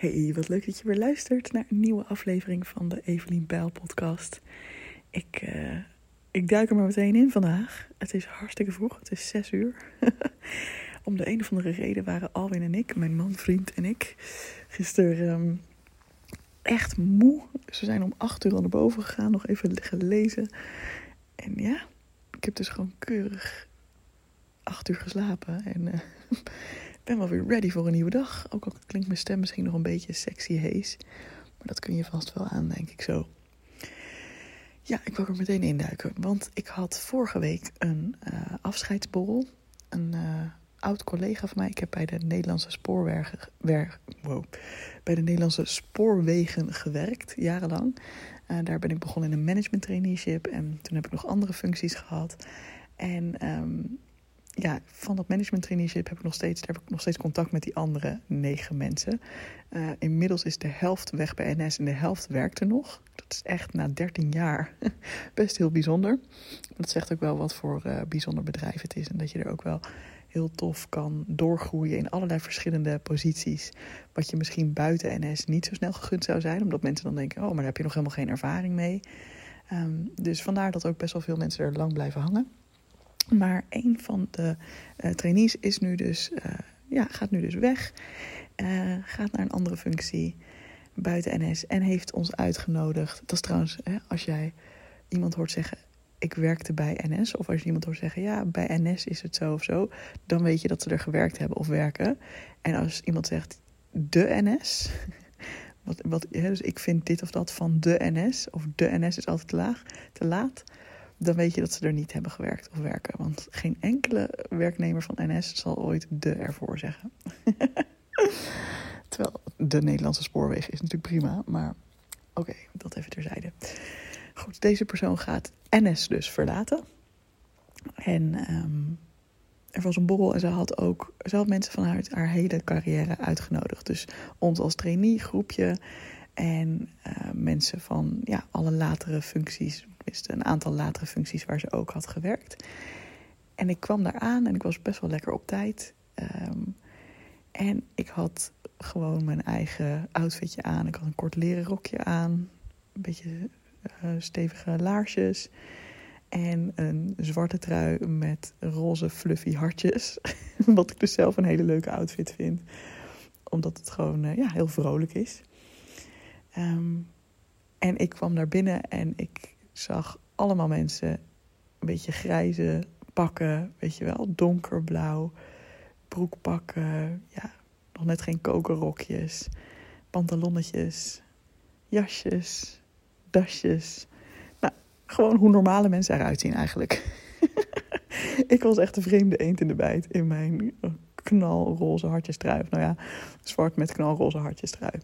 Hey, wat leuk dat je weer luistert naar een nieuwe aflevering van de Evelien Bijl podcast. Ik, uh, ik duik er maar meteen in vandaag. Het is hartstikke vroeg, het is zes uur. Om de een of andere reden waren Alwin en ik, mijn man, vriend en ik, gisteren um, echt moe. We zijn om acht uur al naar boven gegaan, nog even gelezen. En ja, ik heb dus gewoon keurig acht uur geslapen. En uh, ben wel weer ready voor een nieuwe dag. Ook al klinkt mijn stem misschien nog een beetje sexy hees. Maar dat kun je vast wel aan, denk ik zo. Ja, ik wil er meteen induiken. Want ik had vorige week een uh, afscheidsborrel. Een uh, oud collega van mij. Ik heb bij de Nederlandse spoorwegen, bij de Nederlandse spoorwegen gewerkt, jarenlang. Uh, daar ben ik begonnen in een management traineeship. En toen heb ik nog andere functies gehad. En um, ja, van dat management traineeship heb ik nog steeds, heb ik nog steeds contact met die andere negen mensen. Uh, inmiddels is de helft weg bij NS en de helft werkt er nog. Dat is echt na 13 jaar best heel bijzonder. Dat zegt ook wel wat voor uh, bijzonder bedrijf het is. En dat je er ook wel heel tof kan doorgroeien in allerlei verschillende posities. Wat je misschien buiten NS niet zo snel gegund zou zijn. Omdat mensen dan denken, oh, maar daar heb je nog helemaal geen ervaring mee. Um, dus vandaar dat ook best wel veel mensen er lang blijven hangen. Maar een van de uh, trainees is nu dus, uh, ja, gaat nu dus weg. Uh, gaat naar een andere functie buiten NS en heeft ons uitgenodigd. Dat is trouwens, hè, als jij iemand hoort zeggen: Ik werkte bij NS. Of als je iemand hoort zeggen: Ja, bij NS is het zo of zo. Dan weet je dat ze er gewerkt hebben of werken. En als iemand zegt: De NS. Wat, wat, dus ik vind dit of dat van de NS. Of de NS is altijd te laag, te laat dan weet je dat ze er niet hebben gewerkt of werken. Want geen enkele werknemer van NS zal ooit de ervoor zeggen. Terwijl de Nederlandse spoorwegen is natuurlijk prima, maar oké, dat even terzijde. Goed, deze persoon gaat NS dus verlaten. En um, er was een borrel en ze had ook ze had mensen vanuit haar hele carrière uitgenodigd. Dus ons als trainee groepje en uh, mensen van ja, alle latere functies, een aantal latere functies waar ze ook had gewerkt. En ik kwam daar aan en ik was best wel lekker op tijd. Um, en ik had gewoon mijn eigen outfitje aan. Ik had een kort leren rokje aan, een beetje uh, stevige laarsjes en een zwarte trui met roze fluffy hartjes. Wat ik dus zelf een hele leuke outfit vind, omdat het gewoon uh, ja, heel vrolijk is. Um, en ik kwam daar binnen en ik zag allemaal mensen een beetje grijze pakken, weet je wel, donkerblauw, broekpakken, ja, nog net geen kokerrokjes, pantalonnetjes, jasjes, dasjes. Nou, gewoon hoe normale mensen eruit zien eigenlijk. ik was echt een vreemde eend in de bijt in mijn knalroze hartjestrui. Nou ja, zwart met knalroze hartjestrui.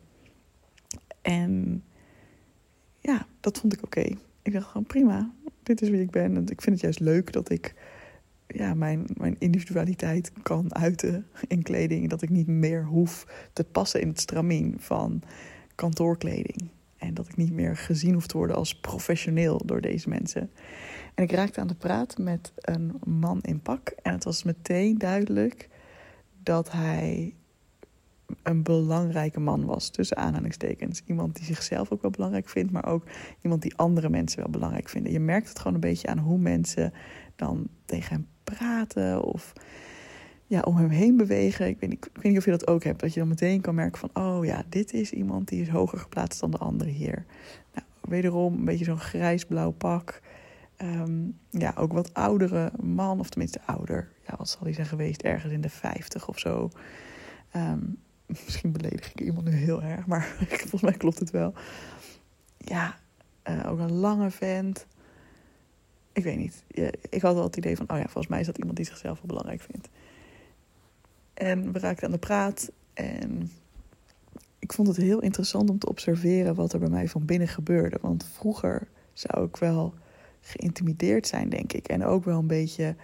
En ja, dat vond ik oké. Ik dacht gewoon prima, dit is wie ik ben. En ik vind het juist leuk dat ik ja, mijn, mijn individualiteit kan uiten in kleding. Dat ik niet meer hoef te passen in het stramien van kantoorkleding. En dat ik niet meer gezien hoef te worden als professioneel door deze mensen. En ik raakte aan de praat met een man in pak. En het was meteen duidelijk dat hij een belangrijke man was, tussen aanhalingstekens. Iemand die zichzelf ook wel belangrijk vindt, maar ook iemand die andere mensen wel belangrijk vinden. Je merkt het gewoon een beetje aan hoe mensen dan tegen hem praten of ja, om hem heen bewegen. Ik weet, niet, ik weet niet of je dat ook hebt, dat je dan meteen kan merken van, oh ja, dit is iemand die is hoger geplaatst dan de andere hier. Nou, wederom een beetje zo'n grijs-blauw pak. Um, ja, ook wat oudere man, of tenminste ouder. Ja, wat zal hij zijn geweest? Ergens in de 50 of zo. Um, misschien beledig ik iemand nu heel erg, maar volgens mij klopt het wel. Ja, uh, ook een lange vent. Ik weet niet. Ik had wel het idee van, oh ja, volgens mij is dat iemand die zichzelf wel belangrijk vindt. En we raakten aan de praat en ik vond het heel interessant om te observeren wat er bij mij van binnen gebeurde. Want vroeger zou ik wel geïntimideerd zijn, denk ik. En ook wel een beetje,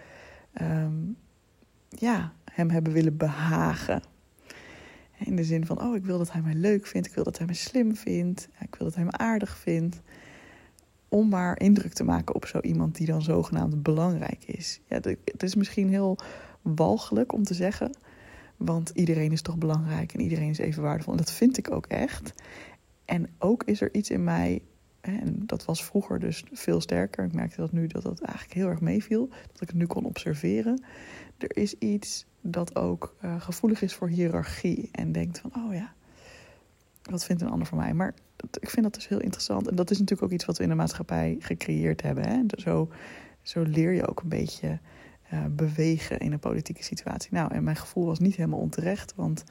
um, ja, hem hebben willen behagen. In de zin van, oh, ik wil dat hij mij leuk vindt. Ik wil dat hij me slim vindt. Ik wil dat hij me aardig vindt. Om maar indruk te maken op zo iemand die dan zogenaamd belangrijk is. Ja, het is misschien heel walgelijk om te zeggen. Want iedereen is toch belangrijk en iedereen is even waardevol. En dat vind ik ook echt. En ook is er iets in mij, en dat was vroeger dus veel sterker. Ik merkte dat nu dat dat eigenlijk heel erg meeviel. Dat ik het nu kon observeren. Er is iets dat ook uh, gevoelig is voor hiërarchie. En denkt van, oh ja, wat vindt een ander van mij? Maar ik vind dat dus heel interessant. En dat is natuurlijk ook iets wat we in de maatschappij gecreëerd hebben. Hè? Zo, zo leer je ook een beetje uh, bewegen in een politieke situatie. Nou, en mijn gevoel was niet helemaal onterecht. Want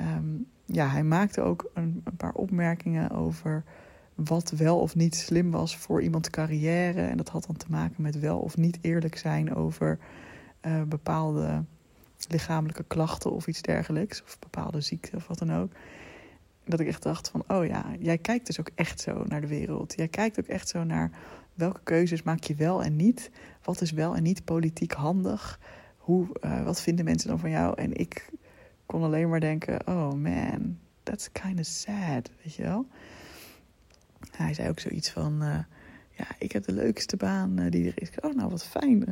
um, ja, hij maakte ook een, een, paar opmerkingen over wat wel of niet slim was voor iemands carrière. En dat had dan te maken met wel of niet eerlijk zijn over uh, bepaalde lichamelijke klachten of iets dergelijks. Of bepaalde ziekte of wat dan ook. Dat ik echt dacht van, oh ja, jij kijkt dus ook echt zo naar de wereld. Jij kijkt ook echt zo naar welke keuzes maak je wel en niet. Wat is wel en niet politiek handig. Hoe, uh, wat vinden mensen dan van jou? En ik kon alleen maar denken, oh man, that's kind of sad, weet je wel. Hij zei ook zoiets van, uh, ja, ik heb de leukste baan die er is. Oh, nou wat fijn.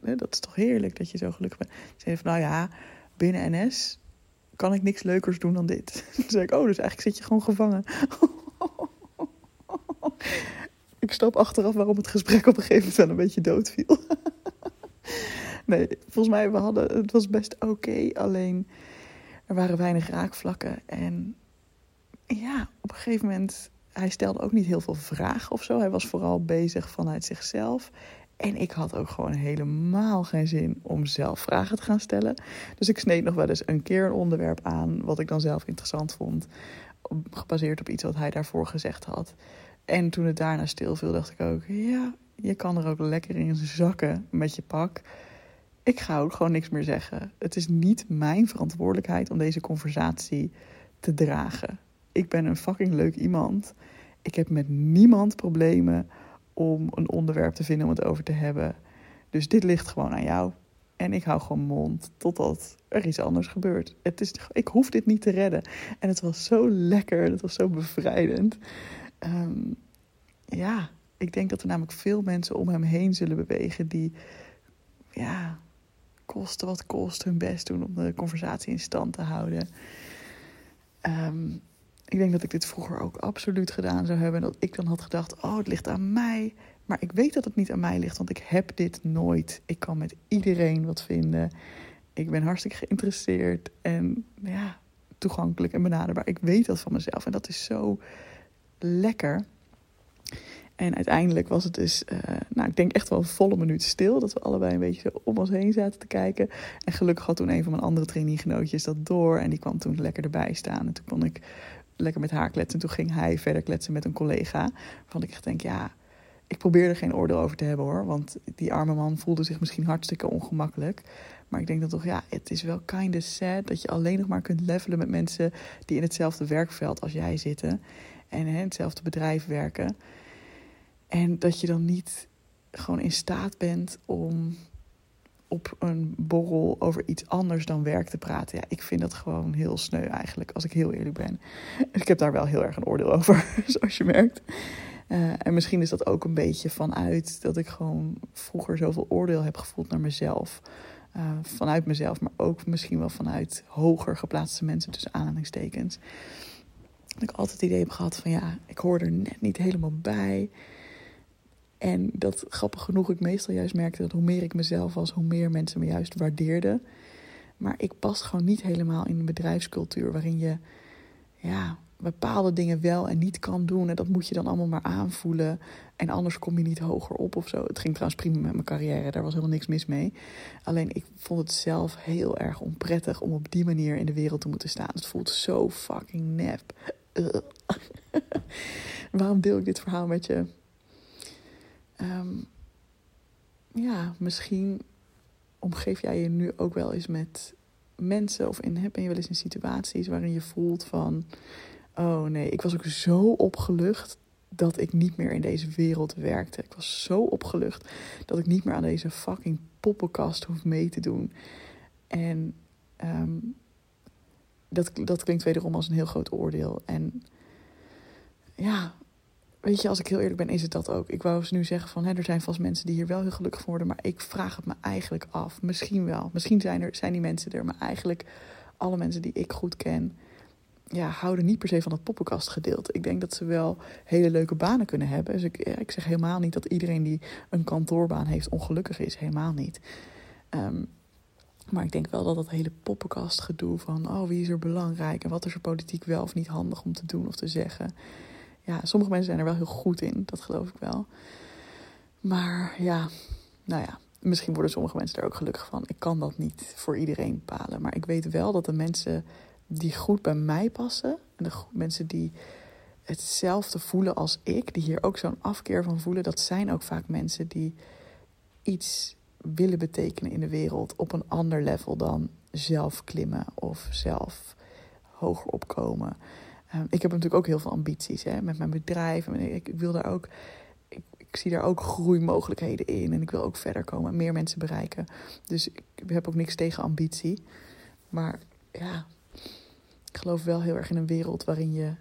Dat is toch heerlijk dat je zo gelukkig bent. Ze zei van, nou ja, binnen NS kan ik niks leukers doen dan dit. Toen zei ik, oh, dus eigenlijk zit je gewoon gevangen. ik snap achteraf waarom het gesprek op een gegeven moment wel een beetje doodviel. nee, volgens mij, we hadden, het was best oké. alleen, er waren weinig raakvlakken. En ja, op een gegeven moment... Hij stelde ook niet heel veel vragen of zo. Hij was vooral bezig vanuit zichzelf. En ik had ook gewoon helemaal geen zin om zelf vragen te gaan stellen. Dus ik sneed nog wel eens een keer een onderwerp aan... wat ik dan zelf interessant vond. Gebaseerd op iets wat hij daarvoor gezegd had. En toen het daarna stilviel, dacht ik ook: ja, je kan er ook lekker in zakken met je pak. Ik ga ook gewoon niks meer zeggen. Het is niet mijn verantwoordelijkheid om deze conversatie te dragen. Ik ben een fucking leuk iemand. Ik heb met niemand problemen om een onderwerp te vinden om het over te hebben. Dus dit ligt gewoon aan jou. En ik hou gewoon mond totdat er iets anders gebeurt. Het is, ik hoef dit niet te redden. En het was zo lekker. Het was zo bevrijdend. Um, ja, ik denk dat er namelijk veel mensen om hem heen zullen bewegen die, ja, kosten wat kost hun best doen om de conversatie in stand te houden. Um, ik denk dat ik dit vroeger ook absoluut gedaan zou hebben. Dat ik dan had gedacht: oh, het ligt aan mij. Maar ik weet dat het niet aan mij ligt, want ik heb dit nooit. Ik kan met iedereen wat vinden. Ik ben hartstikke geïnteresseerd en ja, toegankelijk en benaderbaar. Ik weet dat van mezelf en dat is zo lekker. En uiteindelijk was het dus, uh, nou, ik denk echt wel een volle minuut stil. Dat we allebei een beetje om ons heen zaten te kijken. En gelukkig had toen een van mijn andere traineegenootjes dat door. En die kwam toen lekker erbij staan. En toen kon ik lekker met haar kletsen. En toen ging hij verder kletsen met een collega. Waarvan ik echt denk, ja, ik probeer er geen oordeel over te hebben hoor. Want die arme man voelde zich misschien hartstikke ongemakkelijk. Maar ik denk dan toch, ja, het is wel kind of sad dat je alleen nog maar kunt levelen met mensen die in hetzelfde werkveld als jij zitten en in hetzelfde bedrijf werken. En dat je dan niet gewoon in staat bent om op een borrel over iets anders dan werk te praten. Ja, ik vind dat gewoon heel sneu eigenlijk, als ik heel eerlijk ben. Ik heb daar wel heel erg een oordeel over, zoals je merkt. Uh, en misschien is dat ook een beetje vanuit dat ik gewoon vroeger zoveel oordeel heb gevoeld naar mezelf. Uh, vanuit mezelf, maar ook misschien wel vanuit hoger geplaatste mensen, tussen aanhalingstekens. Dat ik altijd het idee heb gehad van ja, ik hoor er net niet helemaal bij. En dat grappig genoeg ik meestal juist merkte dat hoe meer ik mezelf was, hoe meer mensen me juist waardeerden. Maar ik pas gewoon niet helemaal in een bedrijfscultuur waarin je ja, bepaalde dingen wel en niet kan doen. En dat moet je dan allemaal maar aanvoelen. En anders kom je niet hoger op of zo. Het ging trouwens prima met mijn carrière, daar was helemaal niks mis mee. Alleen ik vond het zelf heel erg onprettig om op die manier in de wereld te moeten staan. Het voelt zo fucking nep. Waarom deel ik dit verhaal met je? Um, ja, misschien omgeef jij je nu ook wel eens met mensen of in, ben je wel eens in situaties waarin je voelt van, oh nee, ik was ook zo opgelucht dat ik niet meer in deze wereld werkte. Ik was zo opgelucht dat ik niet meer aan deze fucking poppenkast hoef mee te doen. En um, dat, dat klinkt wederom als een heel groot oordeel. En ja, weet je, als ik heel eerlijk ben, is het dat ook. Ik wou eens nu zeggen van, hè, er zijn vast mensen die hier wel heel gelukkig van worden, maar ik vraag het me eigenlijk af. Misschien wel. Misschien zijn, er, zijn die mensen er, maar eigenlijk alle mensen die ik goed ken, ja, houden niet per se van dat poppenkastgedeelte. Ik denk dat ze wel hele leuke banen kunnen hebben. Dus ik, ik zeg helemaal niet dat iedereen die een kantoorbaan heeft ongelukkig is. Helemaal niet. Ehm, maar ik denk wel dat dat hele poppenkastgedoe van... oh, wie is er belangrijk en wat is er politiek wel of niet handig om te doen of te zeggen... Ja, sommige mensen zijn er wel heel goed in, dat geloof ik wel. Maar ja, nou ja, misschien worden sommige mensen er ook gelukkig van. Ik kan dat niet voor iedereen bepalen. Maar ik weet wel dat de mensen die goed bij mij passen. En de mensen die hetzelfde voelen als ik, die hier ook zo'n afkeer van voelen, dat zijn ook vaak mensen die iets willen betekenen in de wereld op een ander level dan zelf klimmen of zelf hoger opkomen. Ehm, ik heb natuurlijk ook heel veel ambities hè, met mijn bedrijf. Ik, wil daar ook, ik, zie daar ook groeimogelijkheden in. En ik wil ook verder komen en meer mensen bereiken. Dus ik heb ook niks tegen ambitie. Maar ja, ik geloof wel heel erg in een wereld waarin je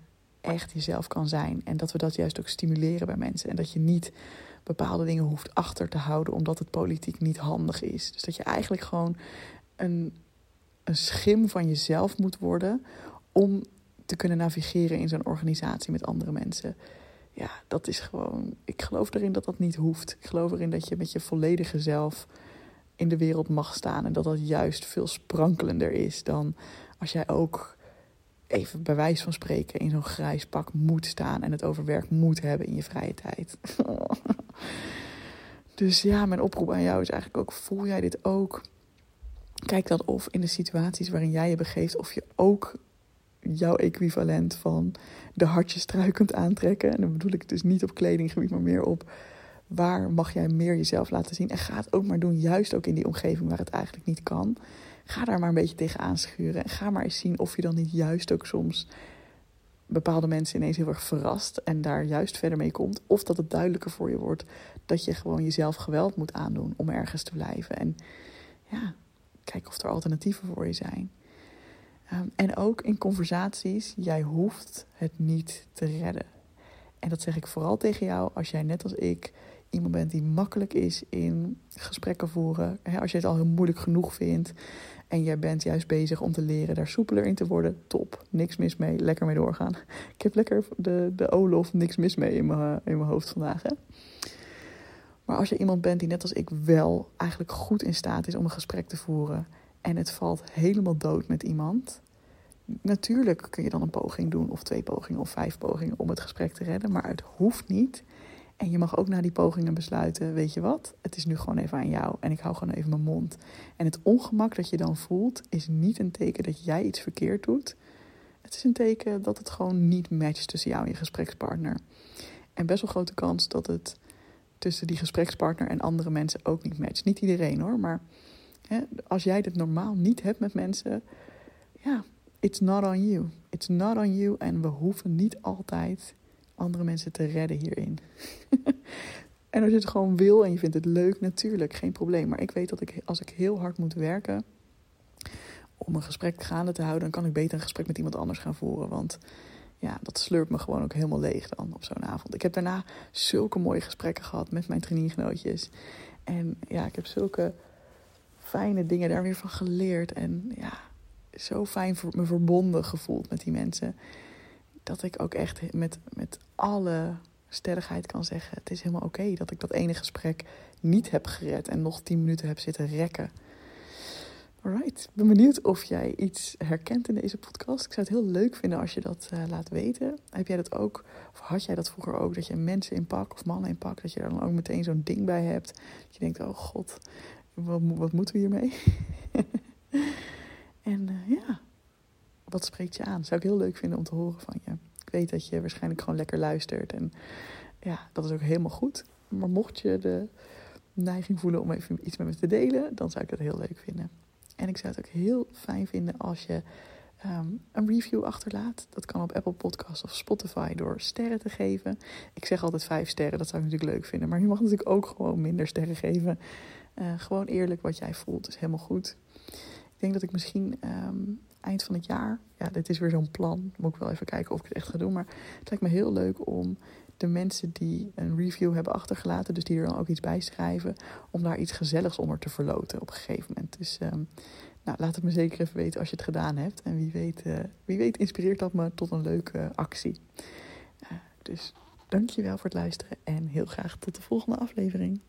echt jezelf kan zijn. En dat we dat juist ook stimuleren bij mensen. En dat je niet bepaalde dingen hoeft achter te houden omdat het politiek niet handig is. Dus dat je eigenlijk gewoon een, een schim van jezelf moet worden om te kunnen navigeren in zo'n organisatie met andere mensen. Ja, dat is gewoon. Ik geloof erin dat dat niet hoeft. Ik geloof erin dat je met je volledige zelf in de wereld mag staan. En dat dat juist veel sprankelender is dan als jij ook even bij wijze van spreken in zo'n grijs pak moet staan en het over werk moet hebben in je vrije tijd. dus ja, mijn oproep aan jou is eigenlijk ook: voel jij dit ook? Kijk dan of in de situaties waarin jij je begeeft, of je ook jouw equivalent van de hartjes trui kunt aantrekken. En dan bedoel ik dus niet op kledinggebied, maar meer op waar mag jij meer jezelf laten zien. En ga het ook maar doen, juist ook in die omgeving waar het eigenlijk niet kan. Ga daar maar een beetje tegen aanschuren. En ga maar eens zien of je dan niet juist ook soms bepaalde mensen ineens heel erg verrast en daar juist verder mee komt. Of dat het duidelijker voor je wordt dat je gewoon jezelf geweld moet aandoen om ergens te blijven. En ja, kijk of er alternatieven voor je zijn. Ehm, en ook in conversaties, jij hoeft het niet te redden. En dat zeg ik vooral tegen jou als jij net als ik iemand bent die makkelijk is in gesprekken voeren. Als je het al heel moeilijk genoeg vindt en jij bent juist bezig om te leren daar soepeler in te worden, top. Niks mis mee, lekker mee doorgaan. Ik heb lekker de, de Olof niks mis mee in mijn, in mijn hoofd vandaag. Maar als je iemand bent die net als ik wel eigenlijk goed in staat is om een gesprek te voeren en het valt helemaal dood met iemand, natuurlijk kun je dan een poging doen, of twee pogingen, of vijf pogingen om het gesprek te redden, maar het hoeft niet. En je mag ook na die pogingen besluiten, weet je wat, het is nu gewoon even aan jou en ik hou gewoon even mijn mond. En het ongemak dat je dan voelt is niet een teken dat jij iets verkeerd doet. Het is een teken dat het gewoon niet matcht tussen jou en je gesprekspartner. En best wel grote kans dat het tussen die gesprekspartner en andere mensen ook niet matcht. Niet iedereen hoor, maar als jij dit normaal niet hebt met mensen, ja, it's not on you. It's not on you en we hoeven niet altijd andere mensen te redden hierin. en als je het gewoon wil en je vindt het leuk, natuurlijk, geen probleem. Maar ik weet dat ik, als ik heel hard moet werken om een gesprek gaande te houden, dan kan ik beter een gesprek met iemand anders gaan voeren. Want ja, dat slurpt me gewoon ook helemaal leeg dan op zo'n avond. Ik heb daarna zulke mooie gesprekken gehad met mijn trainingenootjes. En ja, ik heb zulke fijne dingen daar weer van geleerd. En ja, zo fijn me verbonden gevoeld met die mensen dat ik ook echt met, met alle stelligheid kan zeggen: het is helemaal oké dat ik dat ene gesprek niet heb gered en nog tien minuten heb zitten rekken. Alright, ik ben benieuwd of jij iets herkent in deze podcast. Ik zou het heel leuk vinden als je dat uh, laat weten. Heb jij dat ook, of had jij dat vroeger ook, dat je mensen in pak of mannen in pak, dat je er dan ook meteen zo'n ding bij hebt. Dat je denkt, oh god, wat, wat moeten we hiermee? en uh, ja, wat spreekt je aan? Zou ik heel leuk vinden om te horen van je. Ik weet dat je waarschijnlijk gewoon lekker luistert. En ja, dat is ook helemaal goed. Maar mocht je de neiging voelen om even iets met me te delen, dan zou ik dat heel leuk vinden. En ik zou het ook heel fijn vinden als je ehm, een review achterlaat. Dat kan op Apple Podcasts of Spotify door sterren te geven. Ik zeg altijd vijf sterren, dat zou ik natuurlijk leuk vinden. Maar je mag natuurlijk ook gewoon minder sterren geven. Uh, gewoon eerlijk wat jij voelt is helemaal goed. Ik denk dat ik misschien um, eind van het jaar. Ja, dit is weer zo'n plan. Moet ik wel even kijken of ik het echt ga doen. Maar het lijkt me heel leuk om de mensen die een review hebben achtergelaten, dus die er dan ook iets bij schrijven, om daar iets gezelligs onder te verloten op een gegeven moment. Dus ehm, nou, laat het me zeker even weten als je het gedaan hebt. En wie weet, uh, wie weet inspireert dat me tot een leuke actie. Uh, dus dankjewel voor het luisteren en heel graag tot de volgende aflevering.